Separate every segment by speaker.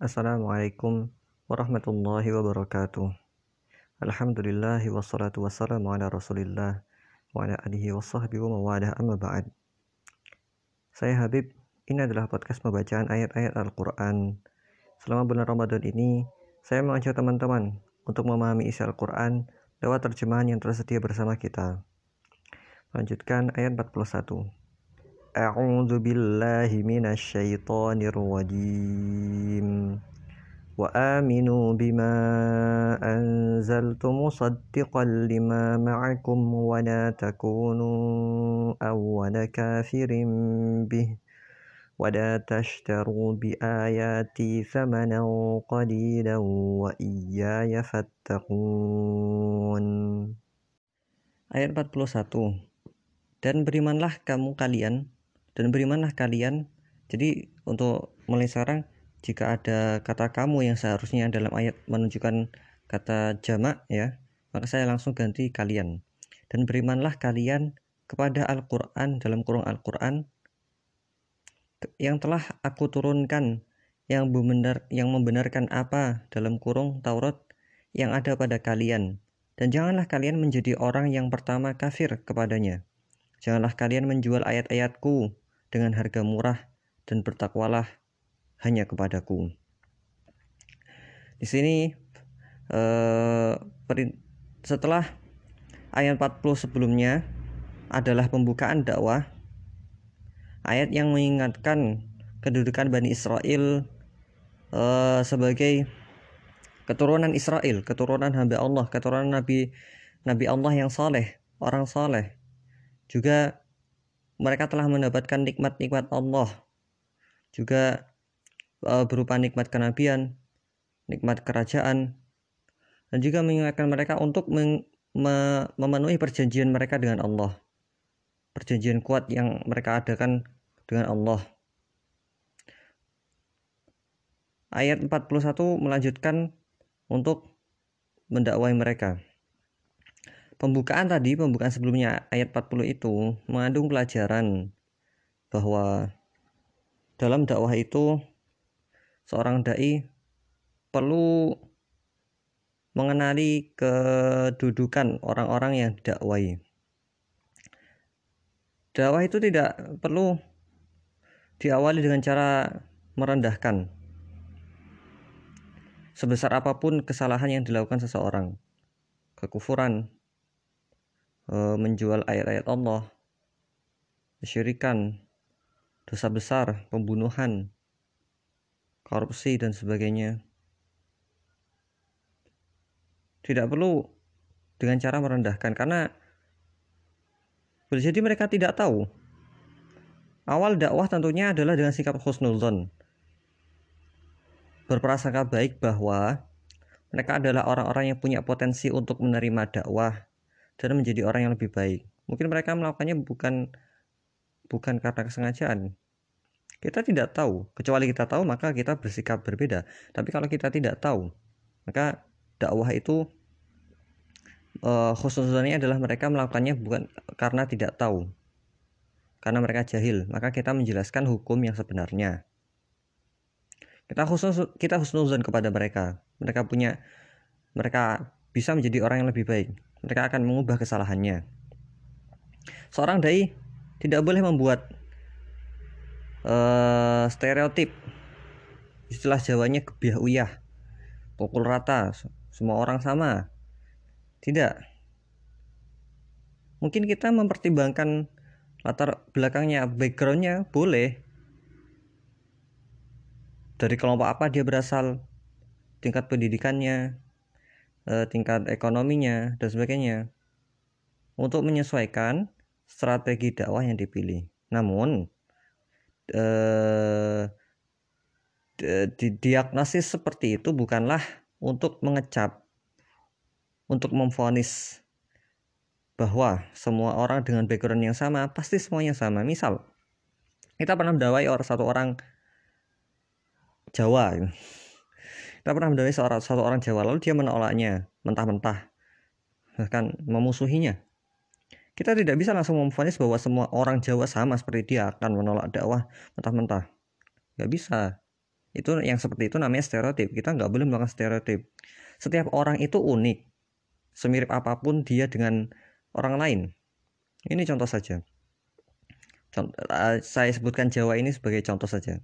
Speaker 1: Assalamualaikum warahmatullahi wabarakatuh. Alhamdulillah wassalatu wassalamu ala Rasulillah wa ala alihi wasahbihi wa mawadah amma ba'd. Saya Habib, ini adalah podcast pembacaan ayat-ayat Al-Qur'an. Selama bulan Ramadan ini, saya mengajak teman-teman untuk memahami isi Al-Qur'an lewat terjemahan yang tersedia bersama kita. Lanjutkan ayat 41. أعوذ بالله من الشيطان الرجيم. وآمنوا بما أنزلت مصدقا لما معكم ولا تكونوا أول كافر به. ولا تشتروا بآياتي ثمنا قليلا وإياي فاتقون. Ayat 41 Dan berimanlah kamu kalian dan berimanlah kalian. Jadi untuk mulai sekarang jika ada kata kamu yang seharusnya dalam ayat menunjukkan kata jamak ya maka saya langsung ganti kalian. Dan berimanlah kalian kepada Al-Quran dalam kurung Al-Quran yang telah aku turunkan yang benar yang membenarkan apa dalam kurung Taurat yang ada pada kalian. Dan janganlah kalian menjadi orang yang pertama kafir kepadanya. Janganlah kalian menjual ayat-ayatku dengan harga murah dan bertakwalah hanya kepadaku. Di sini eh, setelah ayat 40 sebelumnya adalah pembukaan dakwah ayat yang mengingatkan kedudukan Bani Israel eh, sebagai keturunan Israel, keturunan hamba Allah, keturunan Nabi Nabi Allah yang saleh, orang saleh. Juga mereka telah mendapatkan nikmat-nikmat Allah juga uh, berupa nikmat kenabian, nikmat kerajaan, dan juga mengingatkan mereka untuk memenuhi perjanjian mereka dengan Allah. Perjanjian kuat yang mereka adakan dengan Allah. Ayat 41 melanjutkan untuk mendakwai mereka. Pembukaan tadi, pembukaan sebelumnya ayat 40 itu mengandung pelajaran bahwa dalam dakwah itu seorang dai perlu mengenali kedudukan orang-orang yang dakwai. Dakwah itu tidak perlu diawali dengan cara merendahkan sebesar apa pun kesalahan yang dilakukan seseorang, kekufuran, menjual ayat-ayat Allah, kesyirikan, dosa besar, pembunuhan, korupsi dan sebagainya. Tidak perlu dengan cara merendahkan karena boleh jadi mereka tidak tahu. Awal dakwah tentunya adalah dengan sikap husnuzon. Berprasangka baik bahwa mereka adalah orang-orang yang punya potensi untuk menerima dakwah dan menjadi orang yang lebih baik. Mungkin mereka melakukannya bukan bukan karena kesengajaan. Kita tidak tahu, kecuali kita tahu maka kita bersikap berbeda. Tapi kalau kita tidak tahu, maka dakwah itu uh, khususnya adalah mereka melakukannya bukan karena tidak tahu. Karena mereka jahil, maka kita menjelaskan hukum yang sebenarnya. Kita khusus kita husnuzon kepada mereka. Mereka punya mereka bisa menjadi orang yang lebih baik mereka akan mengubah kesalahannya. Seorang dai tidak boleh membuat uh, stereotip. Istilah Jawanya kebiah uyah pukul rata semua orang sama. Tidak. Mungkin kita mempertimbangkan latar belakangnya backgroundnya boleh. Dari kelompok apa dia berasal tingkat pendidikannya eh, tingkat ekonominya dan sebagainya untuk menyesuaikan strategi dakwah yang dipilih. Namun eh, di diagnosis seperti itu bukanlah untuk mengecap, untuk memfonis bahwa semua orang dengan background yang sama pasti semuanya sama. Misal kita pernah mendawai orang satu orang Jawa kita pernah mendengar seorang satu orang Jawa lalu dia menolaknya mentah-mentah bahkan memusuhinya. Kita tidak bisa langsung memfonis bahwa semua orang Jawa sama seperti dia akan menolak dakwah mentah-mentah. Gak bisa. itu yang seperti itu namanya stereotip kita nggak boleh melakukan stereotip setiap orang itu unik semirip apa pun dia dengan orang lain ini contoh saja contoh, uh, saya sebutkan Jawa ini sebagai contoh saja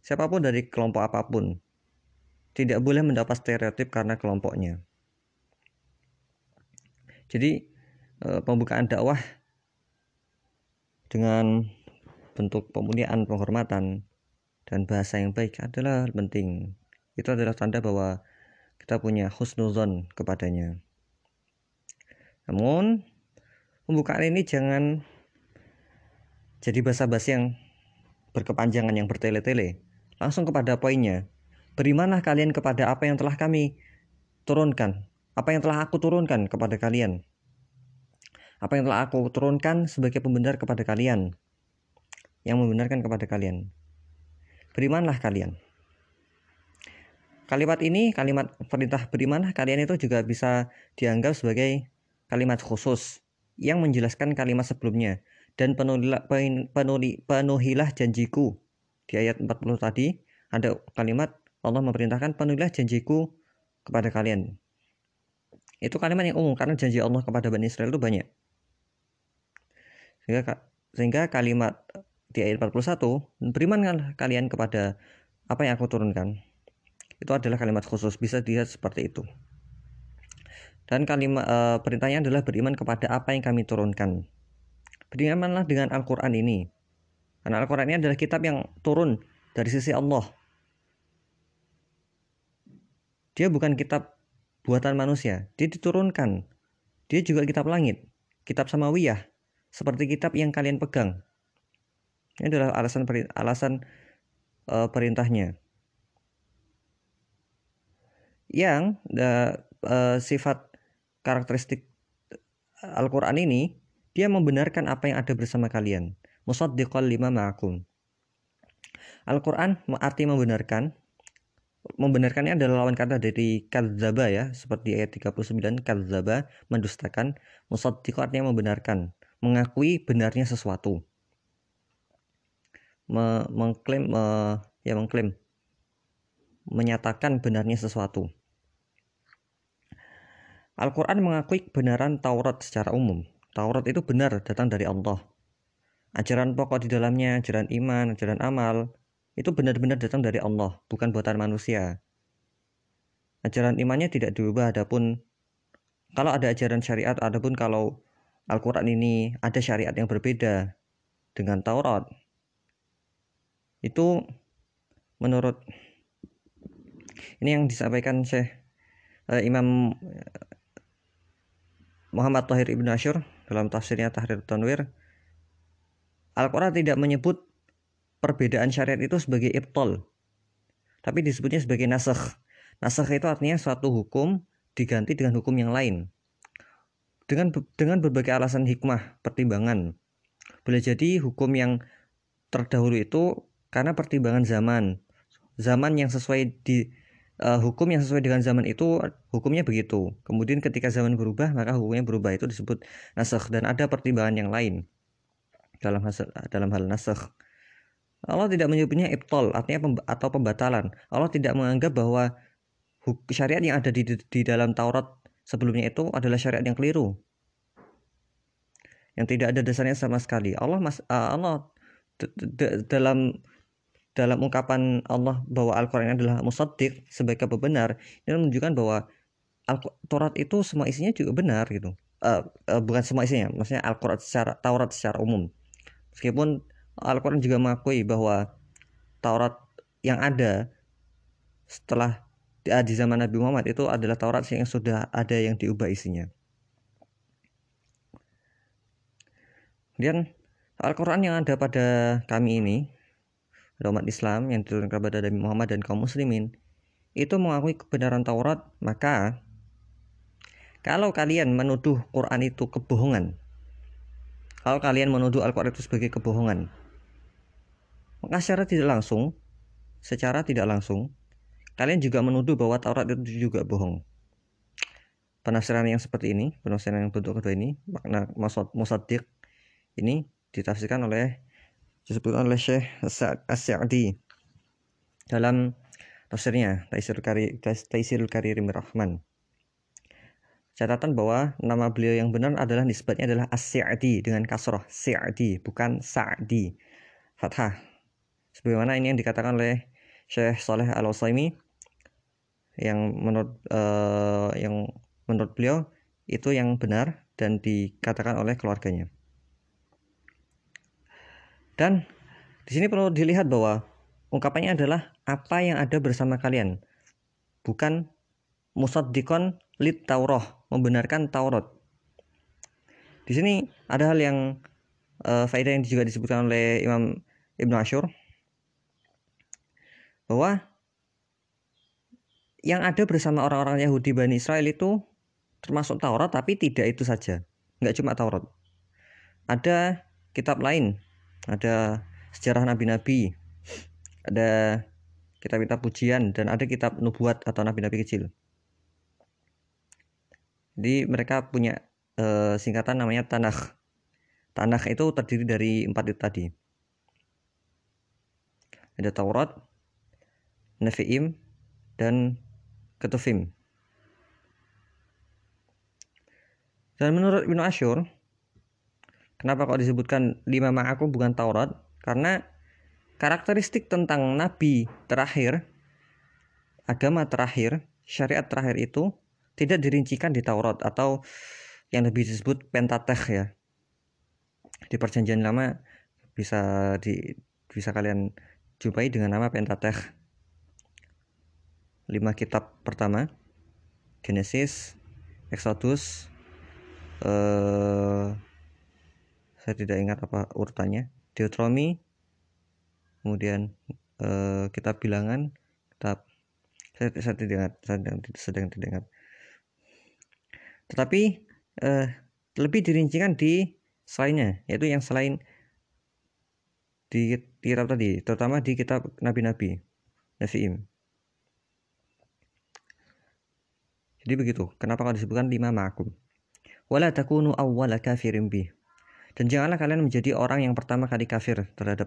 Speaker 1: siapa pun dari kelompok apa pun tidak boleh mendapat stereotip karena kelompoknya jadi uh, pembukaan dakwah dengan bentuk pemuliaan penghormatan dan bahasa yang baik adalah penting itu adalah tanda bahwa kita punya husnuzon kepadanya. Namun pembukaan ini jangan jadi basa-basi yang berkepanjangan yang bertele-tele. Langsung kepada poinnya. Berimanlah kalian kepada apa yang telah kami turunkan, apa yang telah aku turunkan kepada kalian. Apa yang telah aku turunkan sebagai pembenar kepada kalian. Yang membenarkan kepada kalian. Berimanlah kalian. Kalimat ini, kalimat perintah berimanlah kalian itu juga bisa dianggap sebagai kalimat khusus yang menjelaskan kalimat sebelumnya dan penuhilah, penuhilah janjiku di ayat 40 tadi ada kalimat Allah memerintahkan penuhilah janjiku kepada kalian. Itu kalimat yang umum karena janji Allah kepada Bani Israel itu banyak. Sehingga sehingga kalimat di ayat 41 berimanlah kalian kepada apa yang aku turunkan. Itu adalah kalimat khusus bisa dilihat seperti itu. Dan kalimat e, perintahnya adalah beriman kepada apa yang kami turunkan. Berimanlah dengan Al-Quran ini. Karena Al-Quran ini adalah kitab yang turun dari sisi Allah dia bukan kitab buatan manusia. Dia diturunkan. Dia juga kitab langit. Kitab samawiyah. Seperti kitab yang kalian pegang. Ini adalah alasan alasan uh, perintahnya. Yang uh, uh, sifat karakteristik Al-Quran ini dia membenarkan apa yang ada bersama kalian. Musaddiqal lima ma'akum. Al-Quran arti membenarkan membenarkannya adalah lawan kata dari kadzaba ya seperti ayat 39 kadzaba mendustakan musaddiq artinya membenarkan mengakui benarnya sesuatu Me mengklaim uh, ya mengklaim menyatakan benarnya sesuatu Al-Quran mengakui kebenaran Taurat secara umum. Taurat itu benar datang dari Allah. Ajaran pokok di dalamnya, ajaran iman, ajaran amal, itu benar-benar datang dari Allah, bukan buatan manusia. Ajaran imannya tidak diubah, adapun kalau ada ajaran syariat, adapun kalau Al-Quran ini ada syariat yang berbeda dengan Taurat, itu menurut ini yang disampaikan Syekh uh, Imam Muhammad Tahir Ibn Ashur dalam tafsirnya Tahrir Tanwir Al-Quran tidak menyebut perbedaan syariat itu sebagai ibtol. Tapi disebutnya sebagai nasakh nasakh itu artinya suatu hukum diganti dengan hukum yang lain. Dengan dengan berbagai alasan hikmah pertimbangan. Boleh jadi hukum yang terdahulu itu karena pertimbangan zaman. Zaman yang sesuai di uh, hukum yang sesuai dengan zaman itu hukumnya begitu. Kemudian ketika zaman berubah maka hukumnya berubah. Itu disebut nasakh dan ada pertimbangan yang lain dalam hasil, dalam hal nasakh. Allah tidak menyebutnya ibtol artinya pemb atau pembatalan. Allah tidak menganggap bahwa syariat yang ada di, di dalam Taurat sebelumnya itu adalah syariat yang keliru. Yang tidak ada dasarnya sama sekali. Allah mas, uh, Allah dalam dalam ungkapan Allah bahwa Al-Quran adalah musaddiq sebagai benar ini menunjukkan bahwa Al-Taurat itu semua isinya juga benar gitu uh, uh, bukan semua isinya maksudnya Al-Quran secara Taurat secara umum meskipun Al-Quran juga mengakui bahwa Taurat yang ada setelah di zaman Nabi Muhammad itu adalah Taurat yang sudah ada yang diubah isinya. Kemudian Al-Quran yang ada pada kami ini umat Islam yang diturunkan kepada Nabi Muhammad dan kaum muslimin itu mengakui kebenaran Taurat, maka kalau kalian menuduh Quran itu kebohongan, kalau kalian menuduh Al-Quran itu sebagai kebohongan, maka secara tidak langsung, secara tidak langsung, kalian juga menuduh bahwa Taurat itu juga bohong. Penafsiran yang seperti ini, penafsiran yang bentuk kedua ini, makna musaddiq ini ditafsirkan oleh disebutkan oleh Syekh As-Sa'di dalam tafsirnya Taisirul Kari Taisirul Karim Rahman. Catatan bahwa nama beliau yang benar adalah nisbatnya adalah As-Sa'di dengan kasroh Sa'di bukan Sa'di. Fathah sebagaimana ini yang dikatakan oleh Syekh Saleh Al Utsaimin yang menurut uh, yang menurut beliau itu yang benar dan dikatakan oleh keluarganya. Dan di sini perlu dilihat bahwa ungkapannya adalah apa yang ada bersama kalian. Bukan musaddikon lit Taurah membenarkan Taurat. Di sini ada hal yang uh, faedah yang juga disebutkan oleh Imam Ibnu Ashur bahwa yang ada bersama orang-orang Yahudi Bani Israel itu termasuk Taurat tapi tidak itu saja. Nggak cuma Taurat. Ada kitab lain. Ada sejarah nabi-nabi. Ada kitab-kitab pujian dan ada kitab nubuat atau nabi-nabi kecil. Jadi mereka punya e, singkatan namanya Tanakh. Tanakh itu terdiri dari empat itu tadi. Ada Taurat, Nevi'im, dan Ketuvim. Dan menurut Ibnu Ashur, kenapa kok disebutkan lima ma'akum bukan Taurat? Karena karakteristik tentang nabi terakhir, agama terakhir, syariat terakhir itu tidak dirincikan di Taurat atau yang lebih disebut Pentateuch ya. Di Perjanjian Lama bisa di bisa kalian jumpai dengan nama Pentateuch. Lima kitab pertama. Genesis, Exodus, eh, saya tidak ingat apa urutannya, Deuteronomy, kemudian eh, kitab bilangan, kitab saya, saya tidak ingat, saya sedang, tidak ingat. Tetapi eh, lebih dirincikan di selainnya yaitu yang selain di kitab tadi terutama di kitab nabi-nabi Nafi'im jadi begitu kenapa kalau disebutkan lima makum wala takunu awwala kafirin bih dan janganlah kalian menjadi orang yang pertama kali kafir terhadap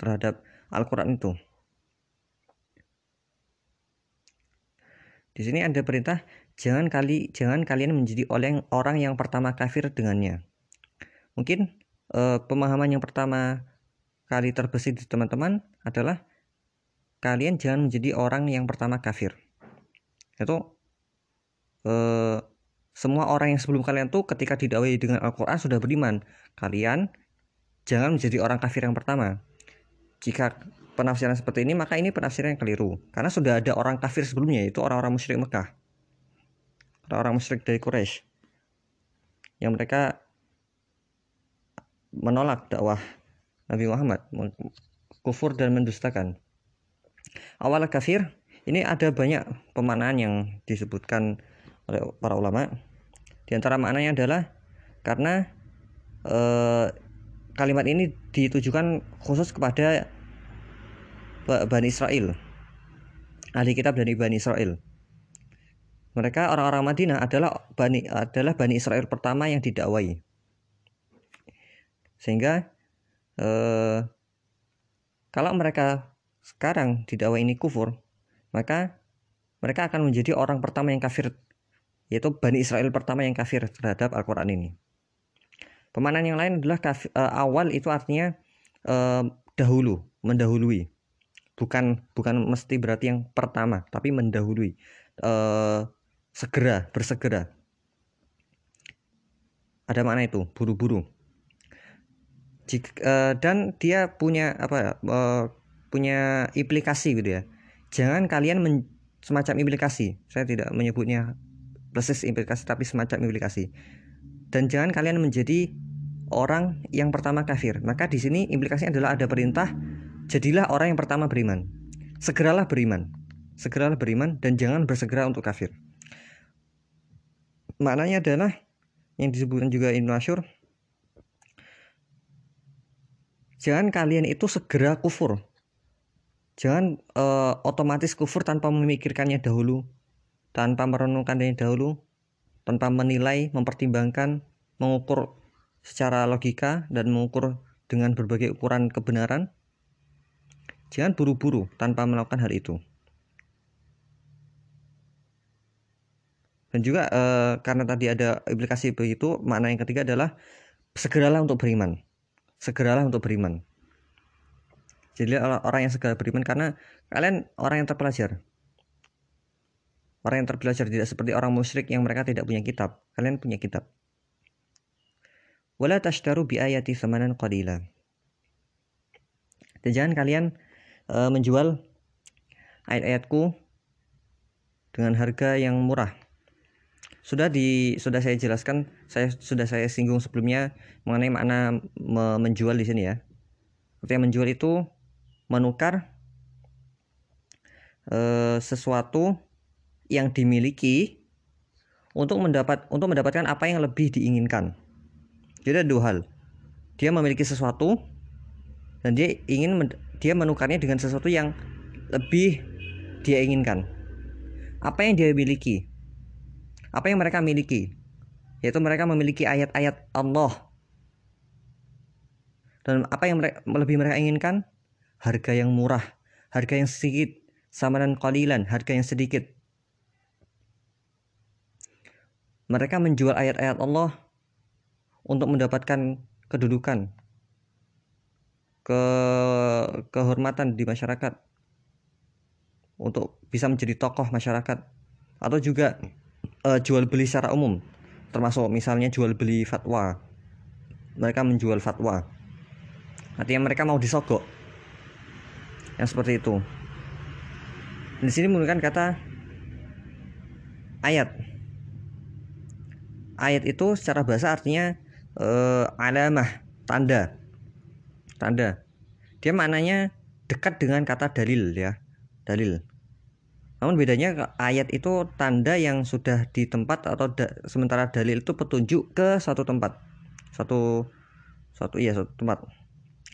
Speaker 1: terhadap Al-Qur'an itu Di sini ada perintah jangan kali jangan kalian menjadi orang orang yang pertama kafir dengannya. Mungkin eh, pemahaman yang pertama kali terbesit di teman-teman adalah kalian jangan menjadi orang yang pertama kafir. Itu eh, semua orang yang sebelum kalian tuh ketika didakwai dengan Al-Quran sudah beriman. Kalian jangan menjadi orang kafir yang pertama. Jika penafsiran seperti ini maka ini penafsiran yang keliru. Karena sudah ada orang kafir sebelumnya itu orang-orang musyrik Mekah. Orang-orang musyrik dari Quraisy. Yang mereka menolak dakwah Nabi Muhammad. Kufur dan mendustakan. Awal kafir ini ada banyak pemaknaan yang disebutkan oleh para ulama. Di antara maknanya adalah karena eh, kalimat ini ditujukan khusus kepada Bani Israel. Ahli kitab dari Bani Israel. Mereka orang-orang Madinah adalah Bani adalah Bani Israel pertama yang didakwai. Sehingga eh, kalau mereka sekarang didakwai ini kufur maka mereka akan menjadi orang pertama yang kafir yaitu Bani Israel pertama yang kafir terhadap Al-Quran ini. Pemanan yang lain adalah kafir, uh, awal itu artinya uh, dahulu, mendahului. Bukan bukan mesti berarti yang pertama tapi mendahului. Uh, segera bersegera. Ada makna itu buru-buru. Uh, dan dia punya apa uh, punya implikasi gitu ya. Jangan kalian men, semacam implikasi. Saya tidak menyebutnya persis implikasi tapi semacam implikasi dan jangan kalian menjadi orang yang pertama kafir maka di sini implikasinya adalah ada perintah Jadilah orang yang pertama beriman. Segeralah beriman. Segeralah beriman dan jangan bersegera untuk kafir. Maknanya adalah yang disebutkan juga Ibnu Asyur Jangan kalian itu segera kufur. Jangan uh, otomatis kufur tanpa memikirkannya dahulu, tanpa merenungkan dari dahulu, tanpa menilai, mempertimbangkan, mengukur secara logika dan mengukur dengan berbagai ukuran kebenaran. Jangan buru-buru tanpa melakukan hal itu. Dan juga e, karena tadi ada implikasi begitu, makna yang ketiga adalah segeralah untuk beriman. Segeralah untuk beriman. Jadi orang yang segera beriman karena kalian orang yang terpelajar orang yang terpelajar tidak seperti orang musyrik yang mereka tidak punya kitab. Kalian punya kitab. Wala tashtaru bi ayati samanan dan jangan kalian uh, menjual ayat-ayatku dengan harga yang murah. Sudah di sudah saya jelaskan saya sudah saya singgung sebelumnya mengenai makna me, menjual di sini ya. Artinya menjual itu menukar e, sesuatu yang dimiliki untuk mendapat untuk mendapatkan apa yang lebih diinginkan. Jadi ada dua hal. Dia memiliki sesuatu dan dia ingin dia menukarnya dengan sesuatu yang lebih dia inginkan. Apa yang dia miliki? Apa yang mereka miliki? Yaitu mereka memiliki ayat-ayat Allah. Dan apa yang mereka, lebih mereka inginkan? Harga yang murah harga yang sedikit samanan qalilan harga yang sedikit mereka menjual ayat-ayat Allah untuk mendapatkan kedudukan ke kehormatan di masyarakat untuk bisa menjadi tokoh masyarakat atau juga uh, jual beli secara umum termasuk misalnya jual beli fatwa. Mereka menjual fatwa. Artinya mereka mau disogok yang seperti itu. Di sini menggunakan kata ayat ayat itu secara bahasa artinya uh, alamah tanda tanda dia maknanya dekat dengan kata dalil ya dalil namun bedanya ayat itu tanda yang sudah di tempat atau da, sementara dalil itu petunjuk ke satu tempat. Satu satu iya satu tempat.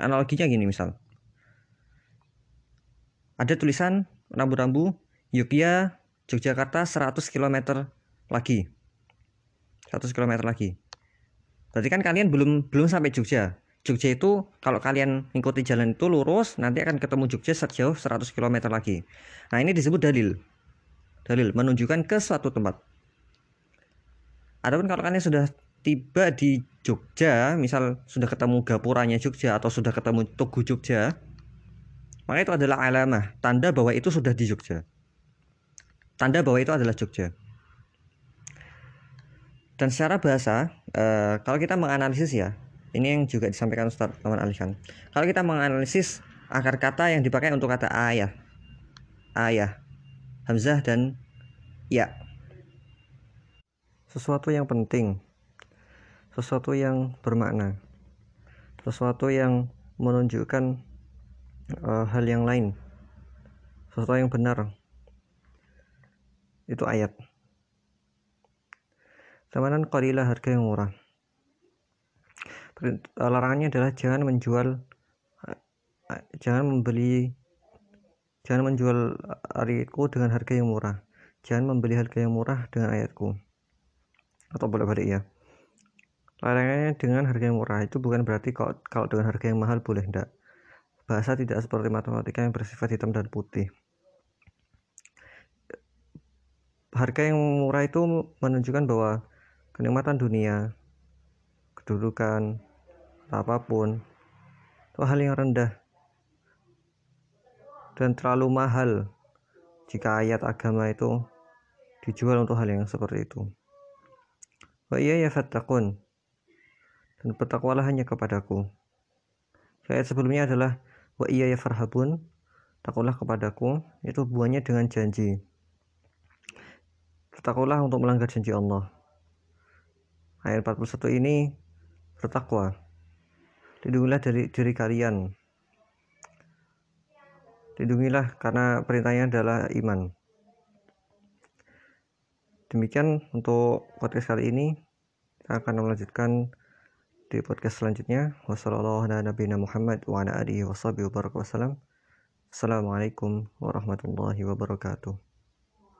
Speaker 1: Analoginya gini misal. Ada tulisan rambu-rambu Yogyakarta 100 km lagi. 100 km lagi. Berarti kan kalian belum belum sampai Jogja. Jogja itu kalau kalian mengikuti jalan itu lurus nanti akan ketemu Jogja sejauh 100 km lagi. Nah, ini disebut dalil. Dalil menunjukkan ke suatu tempat. Adapun kalau kalian sudah tiba di Jogja, misal sudah ketemu gapuranya Jogja atau sudah ketemu Tugu Jogja, maka itu adalah alamah, tanda bahwa itu sudah di Jogja. Tanda bahwa itu adalah Jogja. Dan secara bahasa, eh, kalau kita menganalisis ya, ini yang juga disampaikan Ustaz Taman Alikan kalau kita menganalisis akar kata yang dipakai untuk kata ayah ayah hamzah dan ya. Sesuatu yang penting sesuatu yang bermakna sesuatu yang menunjukkan uh, hal yang lain sesuatu yang benar itu ayat Samanan qalilah harga yang murah. Larangannya adalah jangan menjual jangan membeli jangan menjual ayatku dengan harga yang murah. Jangan membeli harga yang murah dengan ayatku. Atau boleh balik ya. Larangannya dengan harga yang murah. Itu bukan berarti kalau, kalau dengan harga yang mahal boleh tidak bahasa tidak seperti matematika yang bersifat hitam dan putih. Harga yang murah itu menunjukkan bahwa kenikmatan dunia kedudukan apa pun itu hal yang rendah dan terlalu mahal jika ayat agama itu dijual untuk hal yang seperti itu. Wa iya ya fattakun dan bertakwalah hanya kepadaku. Ayat sebelumnya adalah wa iya ya farhabun takutlah kepadaku itu buahnya dengan janji. Bertakwalah untuk melanggar janji Allah ayat 41 ini bertakwa. Lindungilah dari diri kalian. Lindungilah karena perintahnya adalah iman. Demikian untuk podcast kali ini. Kita akan melanjutkan di podcast selanjutnya. Wassalamualaikum warahmatullahi wabarakatuh